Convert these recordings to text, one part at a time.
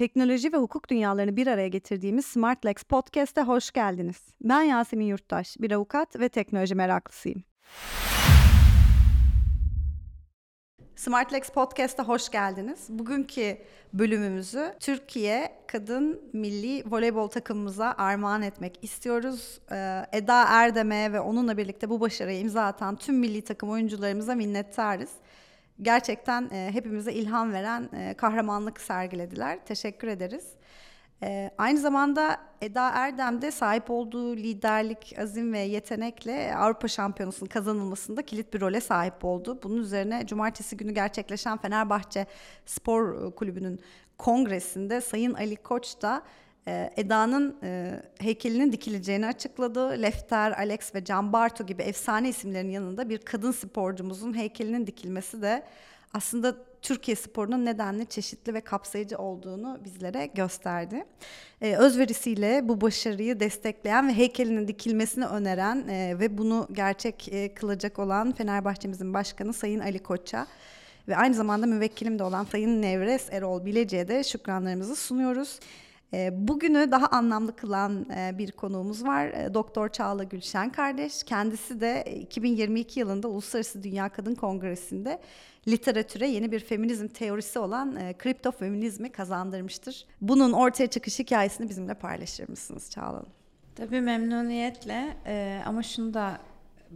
Teknoloji ve hukuk dünyalarını bir araya getirdiğimiz SmartLex Podcast'e hoş geldiniz. Ben Yasemin Yurttaş, bir avukat ve teknoloji meraklısıyım. SmartLex Podcast'a hoş geldiniz. Bugünkü bölümümüzü Türkiye Kadın Milli Voleybol takımımıza armağan etmek istiyoruz. Ee, Eda Erdem'e ve onunla birlikte bu başarıyı imza atan tüm milli takım oyuncularımıza minnettarız gerçekten e, hepimize ilham veren e, kahramanlık sergilediler. Teşekkür ederiz. E, aynı zamanda Eda Erdem de sahip olduğu liderlik, azim ve yetenekle Avrupa Şampiyonası'nın kazanılmasında kilit bir role sahip oldu. Bunun üzerine cumartesi günü gerçekleşen Fenerbahçe Spor Kulübü'nün kongresinde Sayın Ali Koç da e, Eda'nın e, heykelinin dikileceğini açıkladı. Lefter, Alex ve Can Barto gibi efsane isimlerin yanında bir kadın sporcumuzun heykelinin dikilmesi de aslında Türkiye sporunun nedenli çeşitli ve kapsayıcı olduğunu bizlere gösterdi. Ee, özverisiyle bu başarıyı destekleyen ve heykelinin dikilmesini öneren e, ve bunu gerçek e, kılacak olan Fenerbahçe'mizin başkanı Sayın Ali Koç'a ve aynı zamanda müvekkilim de olan Sayın Nevres Erol Bilecik'e de şükranlarımızı sunuyoruz. Ee, bugünü daha anlamlı kılan e, bir konuğumuz var. E, Doktor Çağla Gülşen kardeş. Kendisi de 2022 yılında Uluslararası Dünya Kadın Kongresi'nde literatüre yeni bir feminizm teorisi olan e, kripto feminizmi kazandırmıştır. Bunun ortaya çıkış hikayesini bizimle paylaşır mısınız Çağla Hanım? Tabii memnuniyetle ama şunu da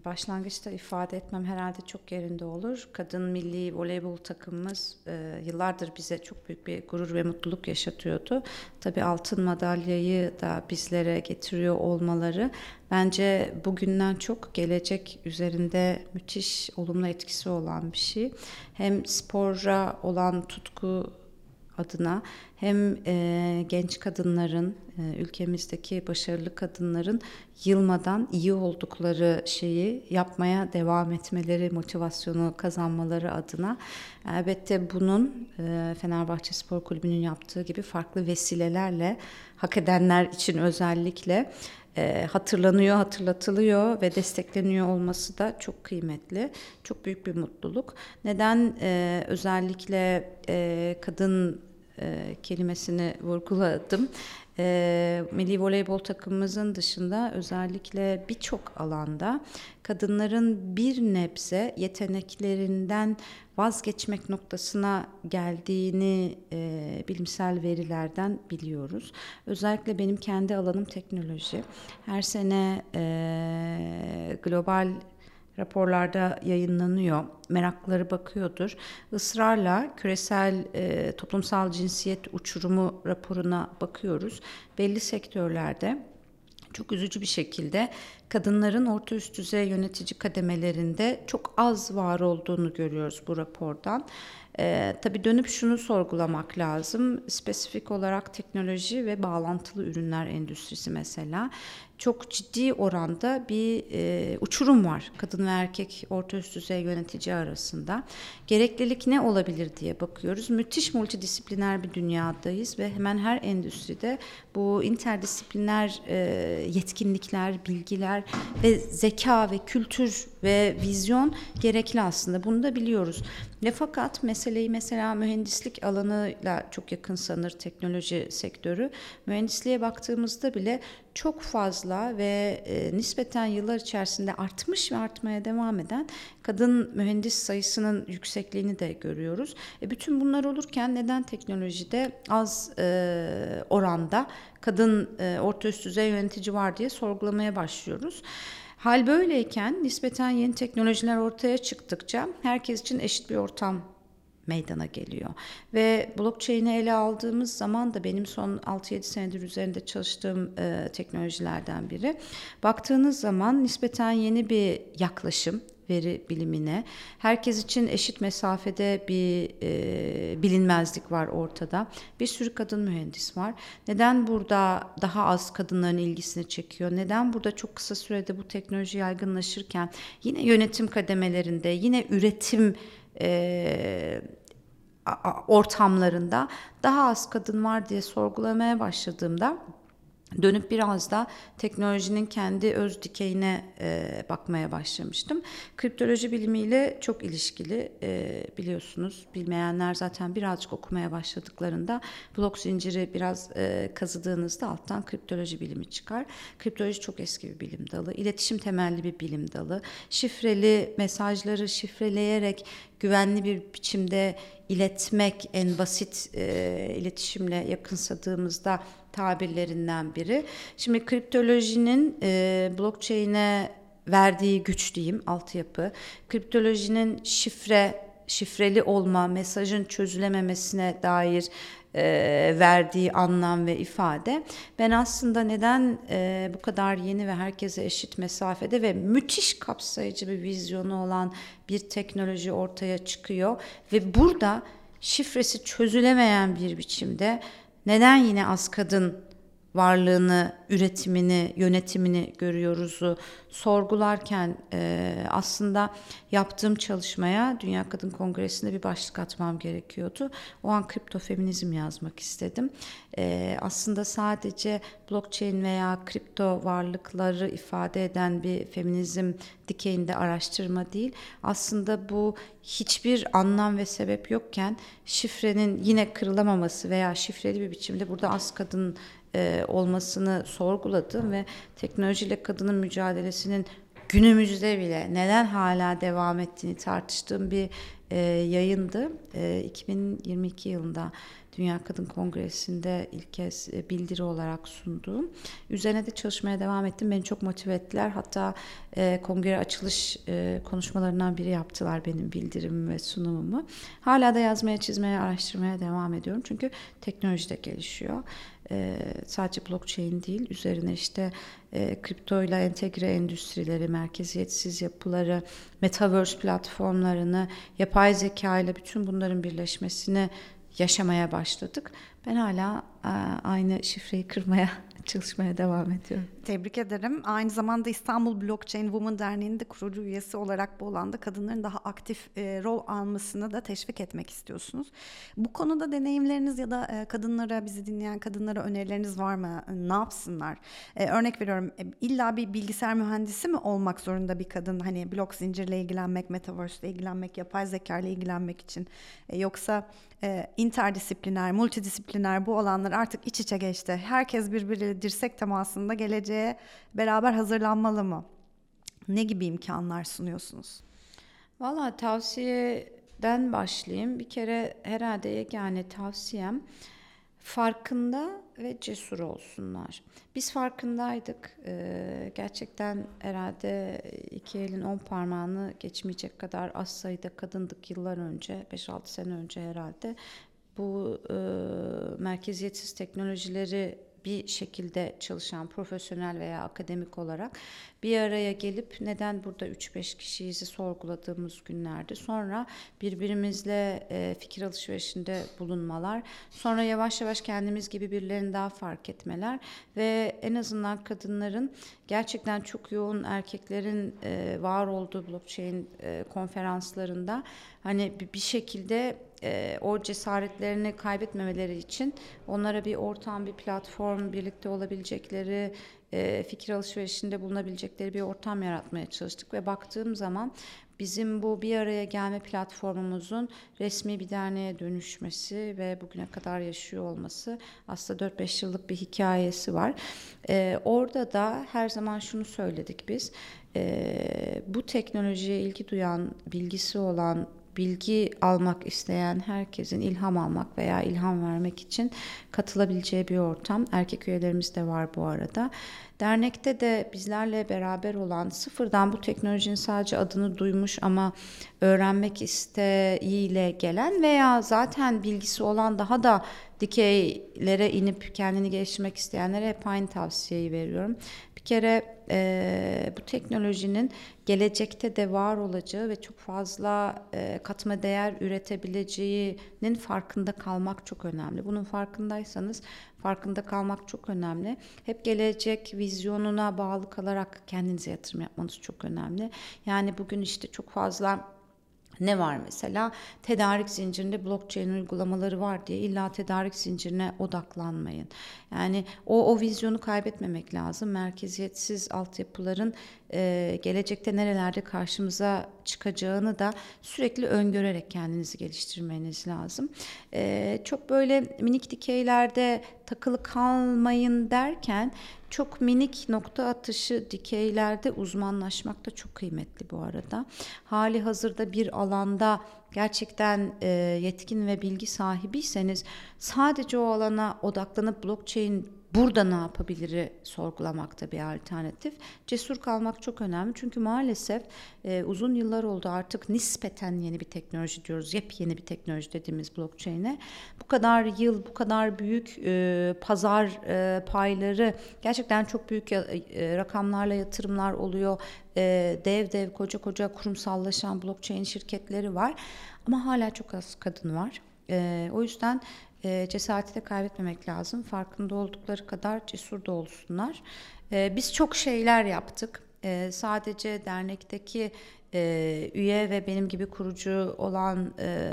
başlangıçta ifade etmem herhalde çok yerinde olur. Kadın milli voleybol takımımız e, yıllardır bize çok büyük bir gurur ve mutluluk yaşatıyordu. Tabii altın madalyayı da bizlere getiriyor olmaları bence bugünden çok gelecek üzerinde müthiş olumlu etkisi olan bir şey. Hem spora olan tutku adına. Hem e, genç kadınların, e, ülkemizdeki başarılı kadınların yılmadan iyi oldukları şeyi yapmaya devam etmeleri, motivasyonu kazanmaları adına. Elbette bunun e, Fenerbahçe Spor Kulübü'nün yaptığı gibi farklı vesilelerle hak edenler için özellikle e, hatırlanıyor, hatırlatılıyor ve destekleniyor olması da çok kıymetli. Çok büyük bir mutluluk. Neden e, özellikle e, kadın e, kelimesini vurguladım. E, milli voleybol takımımızın dışında özellikle birçok alanda kadınların bir nebze yeteneklerinden vazgeçmek noktasına geldiğini e, bilimsel verilerden biliyoruz. Özellikle benim kendi alanım teknoloji. Her sene e, global raporlarda yayınlanıyor. Merakları bakıyordur. Israrla küresel e, toplumsal cinsiyet uçurumu raporuna bakıyoruz. Belli sektörlerde çok üzücü bir şekilde kadınların orta üst düzey yönetici kademelerinde çok az var olduğunu görüyoruz bu rapordan. Ee, tabii dönüp şunu sorgulamak lazım. Spesifik olarak teknoloji ve bağlantılı ürünler endüstrisi mesela çok ciddi oranda bir e, uçurum var kadın ve erkek orta üst düzey yönetici arasında. Gereklilik ne olabilir diye bakıyoruz. Müthiş multidisipliner bir dünyadayız ve hemen her endüstride bu interdisipliner e, yetkinlikler, bilgiler ve zeka ve kültür ve vizyon gerekli aslında. Bunu da biliyoruz. Ne fakat meseleyi mesela mühendislik alanıyla çok yakın sanır teknoloji sektörü. Mühendisliğe baktığımızda bile çok fazla ve e, nispeten yıllar içerisinde artmış ve artmaya devam eden kadın mühendis sayısının yüksekliğini de görüyoruz. E, bütün bunlar olurken neden teknolojide az e, oranda kadın e, orta üst düzey yönetici var diye sorgulamaya başlıyoruz. Hal böyleyken nispeten yeni teknolojiler ortaya çıktıkça herkes için eşit bir ortam meydana geliyor. Ve blockchain'i ele aldığımız zaman da benim son 6-7 senedir üzerinde çalıştığım e, teknolojilerden biri. Baktığınız zaman nispeten yeni bir yaklaşım veri bilimine. Herkes için eşit mesafede bir e, bilinmezlik var ortada. Bir sürü kadın mühendis var. Neden burada daha az kadınların ilgisini çekiyor? Neden burada çok kısa sürede bu teknoloji yaygınlaşırken yine yönetim kademelerinde, yine üretim e, ortamlarında daha az kadın var diye sorgulamaya başladığımda dönüp biraz da teknolojinin kendi öz dikeyine e, bakmaya başlamıştım. Kriptoloji bilimiyle çok ilişkili e, biliyorsunuz. Bilmeyenler zaten birazcık okumaya başladıklarında blok zinciri biraz e, kazıdığınızda alttan kriptoloji bilimi çıkar. Kriptoloji çok eski bir bilim dalı. İletişim temelli bir bilim dalı. Şifreli mesajları şifreleyerek güvenli bir biçimde iletmek en basit e, iletişimle yakınsadığımızda tabirlerinden biri. Şimdi kriptolojinin e, blockchain'e verdiği güç diyeyim, altyapı, kriptolojinin şifre, şifreli olma, mesajın çözülememesine dair e, verdiği anlam ve ifade. Ben aslında neden e, bu kadar yeni ve herkese eşit mesafede ve müthiş kapsayıcı bir vizyonu olan bir teknoloji ortaya çıkıyor ve burada şifresi çözülemeyen bir biçimde neden yine az kadın varlığını, üretimini, yönetimini görüyoruzu sorgularken e, aslında yaptığım çalışmaya Dünya Kadın Kongresi'nde bir başlık atmam gerekiyordu. O an kripto feminizm yazmak istedim. E, aslında sadece blockchain veya kripto varlıkları ifade eden bir feminizm dikeyinde araştırma değil. Aslında bu hiçbir anlam ve sebep yokken şifrenin yine kırılamaması veya şifreli bir biçimde burada az kadın e, olmasını sorguladım ve teknolojiyle kadının mücadelesinin günümüzde bile neden hala devam ettiğini tartıştığım bir e, yayındı. E, 2022 yılında Dünya Kadın Kongresi'nde ilk kez e, bildiri olarak sunduğum. Üzerine de çalışmaya devam ettim. Beni çok motive ettiler. Hatta e, kongre açılış e, konuşmalarından biri yaptılar benim bildirim ve sunumumu. Hala da yazmaya, çizmeye, araştırmaya devam ediyorum. Çünkü teknoloji de gelişiyor. E, sadece blockchain değil, üzerine işte e, kripto ile entegre endüstrileri, merkeziyetsiz yapıları, metaverse platformlarını, yapay zeka ile bütün bunların birleşmesini yaşamaya başladık. Ben hala e, aynı şifreyi kırmaya çalışmaya devam ediyorum. Tebrik ederim. Aynı zamanda İstanbul Blockchain Women Derneği'nin de kurucu üyesi olarak bu alanda kadınların daha aktif e, rol almasını da teşvik etmek istiyorsunuz. Bu konuda deneyimleriniz ya da e, kadınlara, bizi dinleyen kadınlara önerileriniz var mı? Ne yapsınlar? E, örnek veriyorum, e, illa bir bilgisayar mühendisi mi olmak zorunda bir kadın? Hani blok zincirle ilgilenmek, metaverse ile ilgilenmek, yapay zeka ile ilgilenmek için. E, yoksa e, interdisipliner, multidisipliner bu alanlar artık iç içe geçti. Herkes birbiriyle dirsek temasında geleceğe beraber hazırlanmalı mı? Ne gibi imkanlar sunuyorsunuz? Valla tavsiyeden başlayayım. Bir kere herhalde yegane tavsiyem farkında ve cesur olsunlar. Biz farkındaydık. Ee, gerçekten herhalde iki elin on parmağını geçmeyecek kadar az sayıda kadındık yıllar önce, 5-6 sene önce herhalde. Bu e, merkeziyetsiz teknolojileri bir şekilde çalışan profesyonel veya akademik olarak bir araya gelip neden burada 3-5 kişiyizi sorguladığımız günlerde sonra birbirimizle e, fikir alışverişinde bulunmalar. Sonra yavaş yavaş kendimiz gibi birilerini daha fark etmeler ve en azından kadınların gerçekten çok yoğun erkeklerin e, var olduğu blockchain e, konferanslarında hani bir şekilde e, o cesaretlerini kaybetmemeleri için onlara bir ortam, bir platform, birlikte olabilecekleri, e, fikir alışverişinde bulunabilecekleri bir ortam yaratmaya çalıştık ve baktığım zaman bizim bu bir araya gelme platformumuzun resmi bir derneğe dönüşmesi ve bugüne kadar yaşıyor olması aslında 4-5 yıllık bir hikayesi var. Ee, orada da her zaman şunu söyledik biz, ee, bu teknolojiye ilgi duyan, bilgisi olan bilgi almak isteyen herkesin ilham almak veya ilham vermek için katılabileceği bir ortam. Erkek üyelerimiz de var bu arada. Dernekte de bizlerle beraber olan sıfırdan bu teknolojinin sadece adını duymuş ama öğrenmek isteğiyle gelen veya zaten bilgisi olan daha da dikeylere inip kendini geliştirmek isteyenlere hep aynı tavsiyeyi veriyorum. Kere e, bu teknolojinin gelecekte de var olacağı ve çok fazla e, katma değer üretebileceğinin farkında kalmak çok önemli. Bunun farkındaysanız farkında kalmak çok önemli. Hep gelecek vizyonuna bağlı kalarak kendinize yatırım yapmanız çok önemli. Yani bugün işte çok fazla Ne var mesela? Tedarik zincirinde blockchain uygulamaları var diye illa tedarik zincirine odaklanmayın. Yani o, o vizyonu kaybetmemek lazım. Merkeziyetsiz altyapıların e, gelecekte nerelerde karşımıza çıkacağını da sürekli öngörerek kendinizi geliştirmeniz lazım. E, çok böyle minik dikeylerde takılı kalmayın derken çok minik nokta atışı dikeylerde uzmanlaşmak da çok kıymetli bu arada. Hali hazırda bir alanda gerçekten e, yetkin ve bilgi sahibiyseniz sadece o alana odaklanıp blockchain burada ne yapabiliri sorgulamakta bir alternatif. Cesur kalmak çok önemli çünkü maalesef e, uzun yıllar oldu artık nispeten yeni bir teknoloji diyoruz. Yepyeni bir teknoloji dediğimiz blockchain'e. Bu kadar yıl, bu kadar büyük e, pazar e, payları gerçekten çok büyük e, rakamlarla yatırımlar oluyor. E, dev dev koca koca kurumsallaşan blockchain şirketleri var. Ama hala çok az kadın var. E, o yüzden e, cesareti de kaybetmemek lazım. Farkında oldukları kadar cesur da olsunlar. E, biz çok şeyler yaptık. E, sadece dernekteki e, üye ve benim gibi kurucu olan e,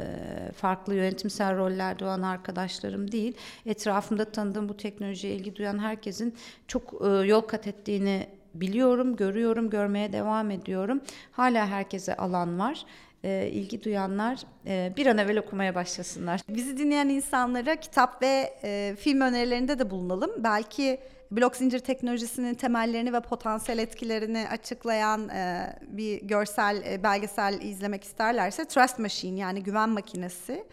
farklı yönetimsel rollerde olan arkadaşlarım değil. Etrafımda tanıdığım bu teknolojiye ilgi duyan herkesin çok e, yol kat ettiğini biliyorum, görüyorum, görmeye devam ediyorum. Hala herkese alan var e, ilgi duyanlar e, bir an evvel okumaya başlasınlar. Bizi dinleyen insanlara kitap ve e, film önerilerinde de bulunalım. Belki blok zincir teknolojisinin temellerini ve potansiyel etkilerini açıklayan e, bir görsel e, belgesel izlemek isterlerse Trust Machine yani güven makinesi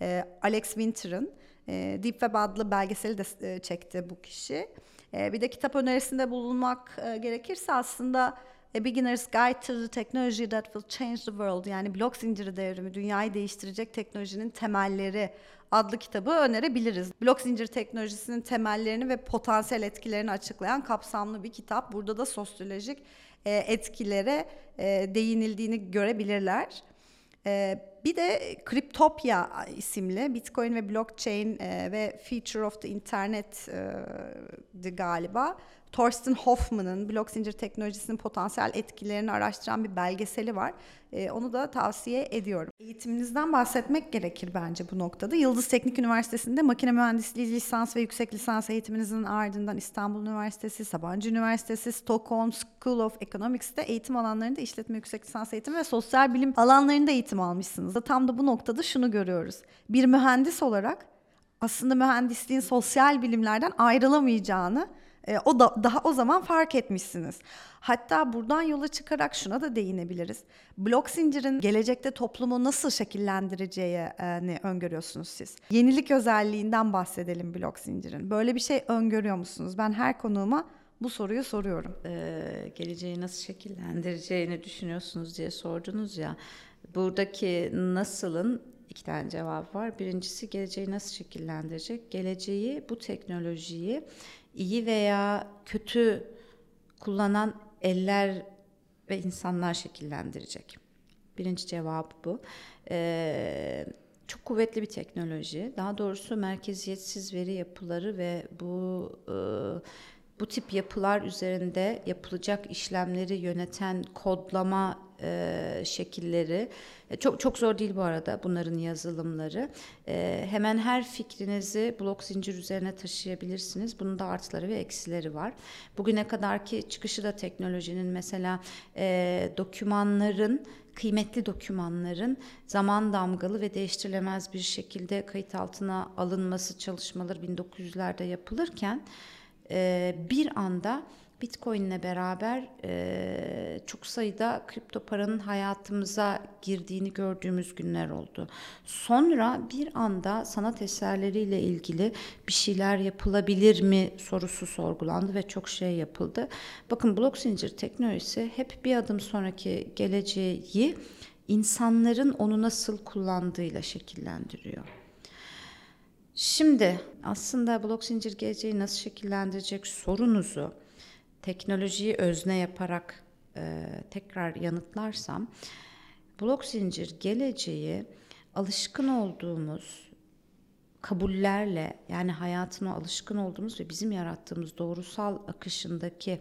e, Alex Winter'ın e, Deep Web adlı belgeseli de e, çekti bu kişi. E, bir de kitap önerisinde bulunmak e, gerekirse aslında A Beginner's Guide to the Technology That Will Change the World yani blok zinciri devrimi dünyayı değiştirecek teknolojinin temelleri adlı kitabı önerebiliriz. Blok zincir teknolojisinin temellerini ve potansiyel etkilerini açıklayan kapsamlı bir kitap. Burada da sosyolojik e, etkilere e, değinildiğini görebilirler. E, bir de Cryptopia isimli Bitcoin ve blockchain ve Future of the Internet galiba Thorsten Hoffman'ın blok zincir teknolojisinin potansiyel etkilerini araştıran bir belgeseli var. Ee, onu da tavsiye ediyorum. Eğitiminizden bahsetmek gerekir bence bu noktada. Yıldız Teknik Üniversitesi'nde makine mühendisliği lisans ve yüksek lisans eğitiminizin ardından İstanbul Üniversitesi, Sabancı Üniversitesi, Stockholm School of Economics'te eğitim alanlarında işletme yüksek lisans eğitimi ve sosyal bilim alanlarında eğitim almışsınız. Tam da bu noktada şunu görüyoruz. Bir mühendis olarak aslında mühendisliğin sosyal bilimlerden ayrılamayacağını e, o da daha o zaman fark etmişsiniz. Hatta buradan yola çıkarak şuna da değinebiliriz. Blok zincirin gelecekte toplumu nasıl şekillendireceğini öngörüyorsunuz siz. Yenilik özelliğinden bahsedelim blok zincirin. Böyle bir şey öngörüyor musunuz? Ben her konuğuma bu soruyu soruyorum. Ee, geleceği nasıl şekillendireceğini düşünüyorsunuz diye sordunuz ya. Buradaki nasılın iki tane cevap var. Birincisi geleceği nasıl şekillendirecek? Geleceği bu teknolojiyi iyi veya kötü kullanan eller ve insanlar şekillendirecek. Birinci cevap bu. Ee, çok kuvvetli bir teknoloji. Daha doğrusu merkeziyetsiz veri yapıları ve bu e, bu tip yapılar üzerinde yapılacak işlemleri yöneten kodlama e, şekilleri e, çok çok zor değil bu arada bunların yazılımları. E, hemen her fikrinizi blok zincir üzerine taşıyabilirsiniz. Bunun da artıları ve eksileri var. Bugüne kadarki çıkışı da teknolojinin mesela e, dokümanların kıymetli dokümanların zaman damgalı ve değiştirilemez bir şekilde kayıt altına alınması çalışmaları 1900'lerde yapılırken e, bir anda Bitcoin ile beraber e, çok sayıda kripto paranın hayatımıza girdiğini gördüğümüz günler oldu. Sonra bir anda sanat eserleriyle ilgili bir şeyler yapılabilir mi sorusu sorgulandı ve çok şey yapıldı. Bakın blok zincir teknolojisi hep bir adım sonraki geleceği insanların onu nasıl kullandığıyla şekillendiriyor. Şimdi aslında blok zincir geleceği nasıl şekillendirecek sorunuzu teknolojiyi özne yaparak e, tekrar yanıtlarsam blok zincir geleceği alışkın olduğumuz kabullerle yani hayatına alışkın olduğumuz ve bizim yarattığımız doğrusal akışındaki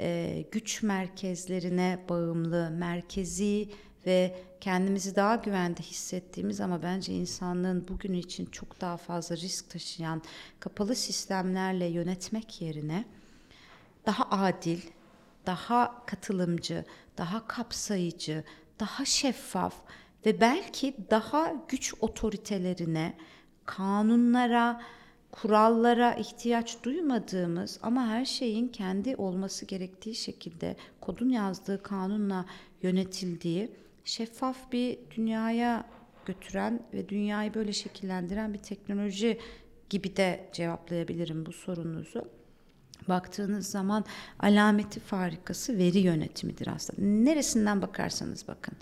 e, güç merkezlerine bağımlı, merkezi ve kendimizi daha güvende hissettiğimiz ama bence insanlığın bugün için çok daha fazla risk taşıyan kapalı sistemlerle yönetmek yerine daha adil, daha katılımcı, daha kapsayıcı, daha şeffaf ve belki daha güç otoritelerine, kanunlara, kurallara ihtiyaç duymadığımız ama her şeyin kendi olması gerektiği şekilde kodun yazdığı kanunla yönetildiği şeffaf bir dünyaya götüren ve dünyayı böyle şekillendiren bir teknoloji gibi de cevaplayabilirim bu sorunuzu baktığınız zaman alameti farikası veri yönetimidir aslında. Neresinden bakarsanız bakın.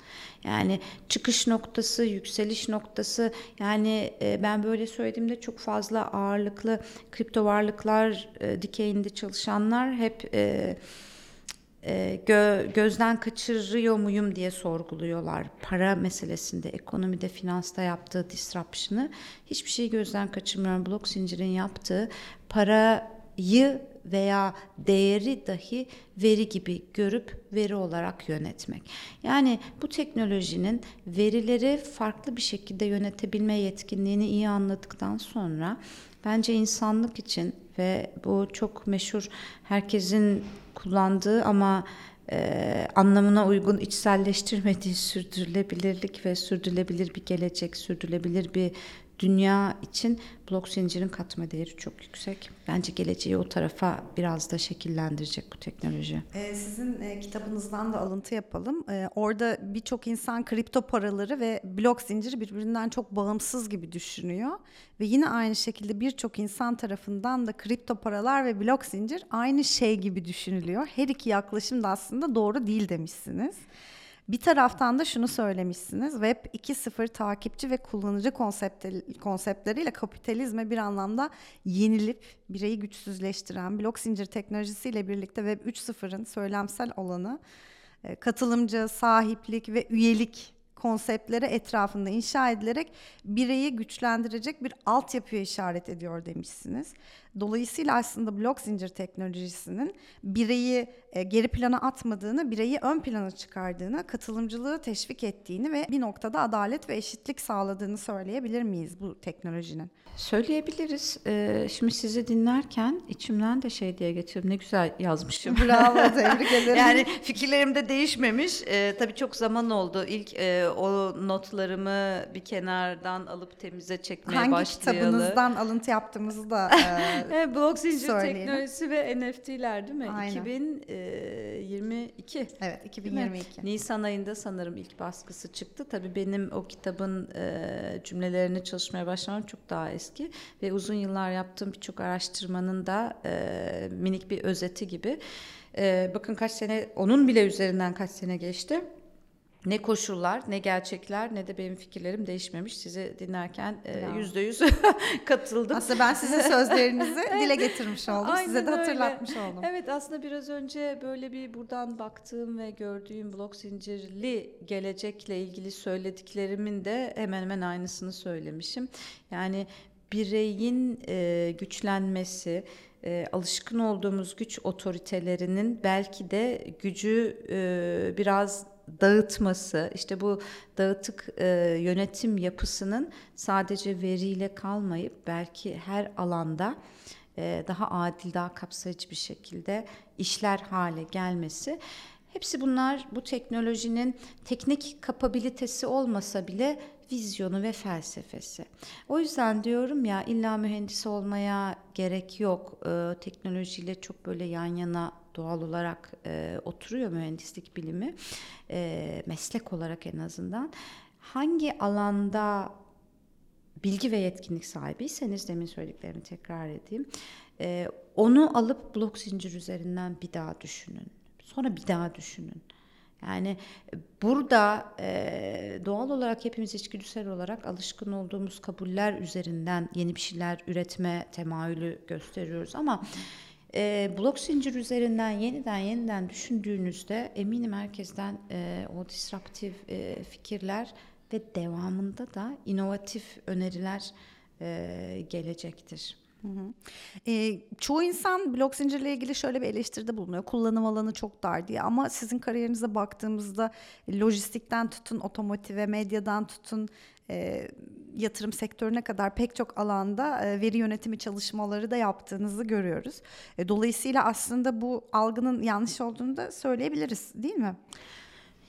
Yani çıkış noktası, yükseliş noktası yani e, ben böyle söylediğimde çok fazla ağırlıklı kripto varlıklar e, dikeyinde çalışanlar hep e, gö, gözden kaçırıyor muyum diye sorguluyorlar. Para meselesinde, ekonomide, finansta yaptığı disruption'ı hiçbir şeyi gözden kaçırmıyorum. Blok zincirin yaptığı parayı veya değeri dahi veri gibi görüp veri olarak yönetmek. Yani bu teknolojinin verileri farklı bir şekilde yönetebilme yetkinliğini iyi anladıktan sonra bence insanlık için ve bu çok meşhur herkesin kullandığı ama e, anlamına uygun içselleştirmediği sürdürülebilirlik ve sürdürülebilir bir gelecek, sürdürülebilir bir dünya için blok zincirin katma değeri çok yüksek. Bence geleceği o tarafa biraz da şekillendirecek bu teknoloji. Ee, sizin e, kitabınızdan da alıntı yapalım. Ee, orada birçok insan kripto paraları ve blok zinciri birbirinden çok bağımsız gibi düşünüyor. Ve yine aynı şekilde birçok insan tarafından da kripto paralar ve blok zincir aynı şey gibi düşünülüyor. Her iki yaklaşım da aslında doğru değil demişsiniz. Bir taraftan da şunu söylemişsiniz. Web 2.0 takipçi ve kullanıcı konseptleri, konseptleriyle kapitalizme bir anlamda yenilip bireyi güçsüzleştiren blok zincir teknolojisiyle birlikte Web 3.0'ın söylemsel olanı e, katılımcı, sahiplik ve üyelik konseptleri etrafında inşa edilerek bireyi güçlendirecek bir altyapıya işaret ediyor demişsiniz. Dolayısıyla aslında blok zincir teknolojisinin bireyi geri plana atmadığını, bireyi ön plana çıkardığını, katılımcılığı teşvik ettiğini ve bir noktada adalet ve eşitlik sağladığını söyleyebilir miyiz bu teknolojinin? Söyleyebiliriz. Ee, şimdi sizi dinlerken içimden de şey diye geçiyorum. Ne güzel yazmışım. Bravo, tebrik ederim. yani fikirlerim de değişmemiş. Ee, tabii çok zaman oldu. İlk e, o notlarımı bir kenardan alıp temize çekmeye Hangi başlayalı. kitabınızdan alıntı yaptığımızı da e, blok zincir teknolojisi ve NFT'ler değil mi? Aynen. 2022. evet Değil mi? 2022. Nisan ayında sanırım ilk baskısı çıktı. Tabii benim o kitabın e, cümlelerini çalışmaya başlamam çok daha eski ve uzun yıllar yaptığım birçok araştırmanın da e, minik bir özeti gibi. E, bakın kaç sene, onun bile üzerinden kaç sene geçti. Ne koşullar, ne gerçekler, ne de benim fikirlerim değişmemiş. Sizi dinlerken e, yüzde yüz katıldım. Aslında ben sizin sözlerinizi dile getirmiş oldum. Size Aynen de öyle. hatırlatmış oldum. Evet aslında biraz önce böyle bir buradan baktığım ve gördüğüm blok zincirli gelecekle ilgili söylediklerimin de hemen hemen aynısını söylemişim. Yani bireyin e, güçlenmesi, e, alışkın olduğumuz güç otoritelerinin belki de gücü e, biraz dağıtması, işte bu dağıtık e, yönetim yapısının sadece veriyle kalmayıp belki her alanda e, daha adil, daha kapsayıcı bir şekilde işler hale gelmesi. Hepsi bunlar bu teknolojinin teknik kapabilitesi olmasa bile vizyonu ve felsefesi. O yüzden diyorum ya illa mühendis olmaya gerek yok. Ee, teknolojiyle çok böyle yan yana doğal olarak e, oturuyor mühendislik bilimi. E, meslek olarak en azından. Hangi alanda bilgi ve yetkinlik sahibiyseniz demin söylediklerimi tekrar edeyim. Ee, onu alıp blok zincir üzerinden bir daha düşünün. Sonra bir daha düşünün. Yani burada e, doğal olarak hepimiz içgüdüsel olarak alışkın olduğumuz kabuller üzerinden yeni bir şeyler üretme temayülü gösteriyoruz ama e, blok zincir üzerinden yeniden yeniden düşündüğünüzde eminim herkesten e, o disruptif e, fikirler ve devamında da inovatif öneriler e, gelecektir. E, çoğu insan blok zincirle ilgili şöyle bir eleştiride bulunuyor. Kullanım alanı çok dar diye ama sizin kariyerinize baktığımızda lojistikten tutun, otomotive, medyadan tutun, e, yatırım sektörüne kadar pek çok alanda e, veri yönetimi çalışmaları da yaptığınızı görüyoruz. E, dolayısıyla aslında bu algının yanlış olduğunu da söyleyebiliriz değil mi?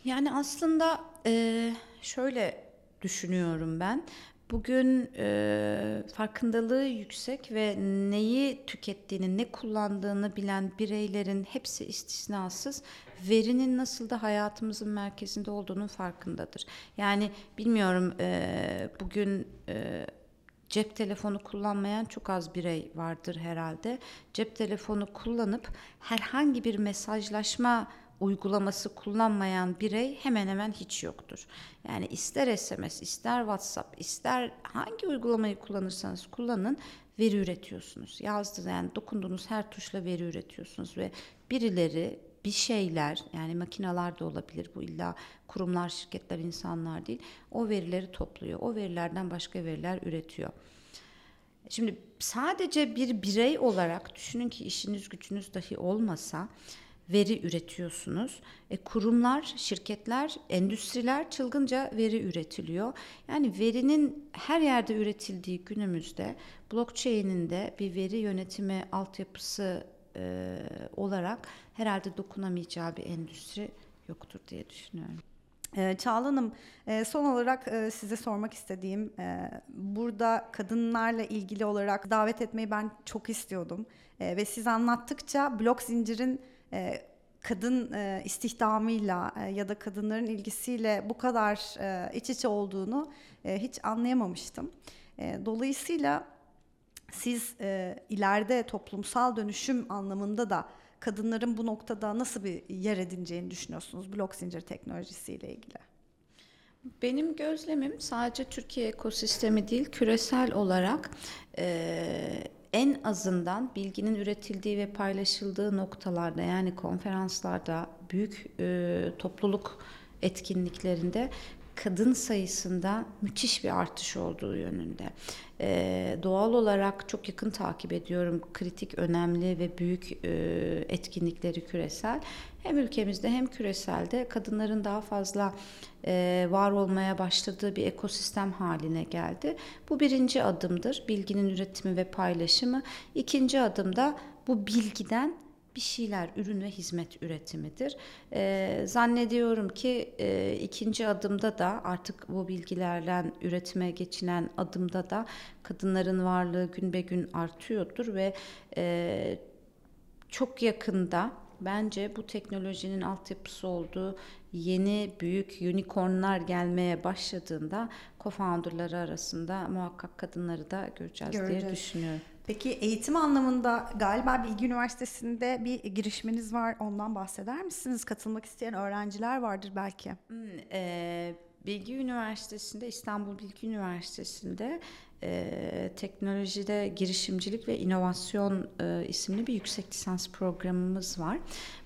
Yani aslında e, şöyle düşünüyorum ben. Bugün e, farkındalığı yüksek ve neyi tükettiğini, ne kullandığını bilen bireylerin hepsi istisnasız verinin nasıl da hayatımızın merkezinde olduğunun farkındadır. Yani bilmiyorum e, bugün e, cep telefonu kullanmayan çok az birey vardır herhalde. Cep telefonu kullanıp herhangi bir mesajlaşma uygulaması kullanmayan birey hemen hemen hiç yoktur. Yani ister SMS, ister WhatsApp, ister hangi uygulamayı kullanırsanız kullanın veri üretiyorsunuz. Yazdığınız yani dokunduğunuz her tuşla veri üretiyorsunuz ve birileri bir şeyler yani makineler de olabilir bu illa kurumlar, şirketler, insanlar değil. O verileri topluyor. O verilerden başka veriler üretiyor. Şimdi sadece bir birey olarak düşünün ki işiniz gücünüz dahi olmasa veri üretiyorsunuz. E, kurumlar, şirketler, endüstriler çılgınca veri üretiliyor. Yani verinin her yerde üretildiği günümüzde blockchain'in de bir veri yönetimi altyapısı e, olarak herhalde dokunamayacağı bir endüstri yoktur diye düşünüyorum. Ee, Çağla Hanım, e, son olarak e, size sormak istediğim, e, burada kadınlarla ilgili olarak davet etmeyi ben çok istiyordum. Ve siz anlattıkça blok zincirin kadın istihdamıyla ya da kadınların ilgisiyle bu kadar iç içe olduğunu hiç anlayamamıştım. Dolayısıyla siz ileride toplumsal dönüşüm anlamında da kadınların bu noktada nasıl bir yer edineceğini düşünüyorsunuz blok zincir teknolojisiyle ilgili? Benim gözlemim sadece Türkiye ekosistemi değil küresel olarak e, en azından bilginin üretildiği ve paylaşıldığı noktalarda yani konferanslarda büyük e, topluluk etkinliklerinde kadın sayısında müthiş bir artış olduğu yönünde. Ee, doğal olarak çok yakın takip ediyorum kritik, önemli ve büyük e, etkinlikleri küresel. Hem ülkemizde hem küreselde kadınların daha fazla e, var olmaya başladığı bir ekosistem haline geldi. Bu birinci adımdır, bilginin üretimi ve paylaşımı. İkinci adımda bu bilgiden bir şeyler, ürün ve hizmet üretimidir. E, zannediyorum ki e, ikinci adımda da artık bu bilgilerden üretime geçilen adımda da kadınların varlığı gün be gün artıyordur ve e, çok yakında bence bu teknolojinin altyapısı olduğu yeni büyük unicornlar gelmeye başladığında co-founderları arasında muhakkak kadınları da göreceğiz, göreceğiz. diye düşünüyorum. Peki eğitim anlamında galiba Bilgi Üniversitesi'nde bir girişiminiz var. Ondan bahseder misiniz? Katılmak isteyen öğrenciler vardır belki. Hmm, e, Bilgi Üniversitesi'nde, İstanbul Bilgi Üniversitesi'nde e, teknolojide girişimcilik ve inovasyon e, isimli bir yüksek lisans programımız var.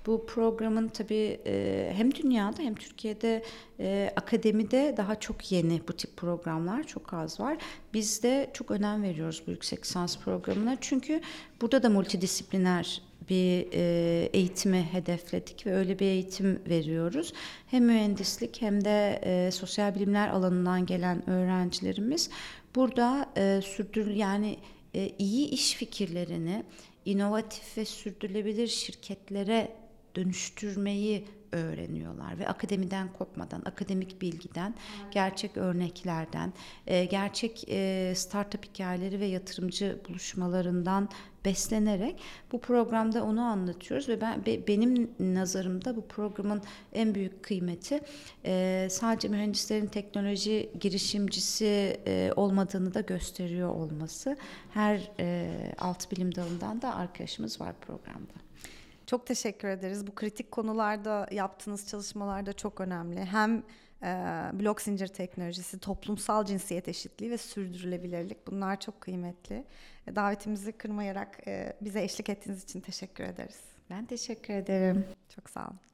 Bu programın tabii e, hem dünyada hem Türkiye'de e, akademide daha çok yeni bu tip programlar çok az var. Biz de çok önem veriyoruz bu yüksek lisans programına çünkü burada da multidisipliner bir e, eğitimi hedefledik ve öyle bir eğitim veriyoruz. Hem mühendislik hem de e, sosyal bilimler alanından gelen öğrencilerimiz burada e, sürdür yani e, iyi iş fikirlerini inovatif ve sürdürülebilir şirketlere dönüştürmeyi öğreniyorlar ve akademiden kopmadan, akademik bilgiden, gerçek örneklerden, e, gerçek e, startup hikayeleri ve yatırımcı buluşmalarından beslenerek bu programda onu anlatıyoruz ve ben benim nazarımda bu programın en büyük kıymeti e, sadece mühendislerin teknoloji girişimcisi olmadığını da gösteriyor olması. Her alt bilim dalından da arkadaşımız var programda. Çok teşekkür ederiz. Bu kritik konularda yaptığınız çalışmalar da çok önemli. Hem e, blok zincir teknolojisi, toplumsal cinsiyet eşitliği ve sürdürülebilirlik bunlar çok kıymetli. E, davetimizi kırmayarak e, bize eşlik ettiğiniz için teşekkür ederiz. Ben teşekkür ederim. Çok sağ olun.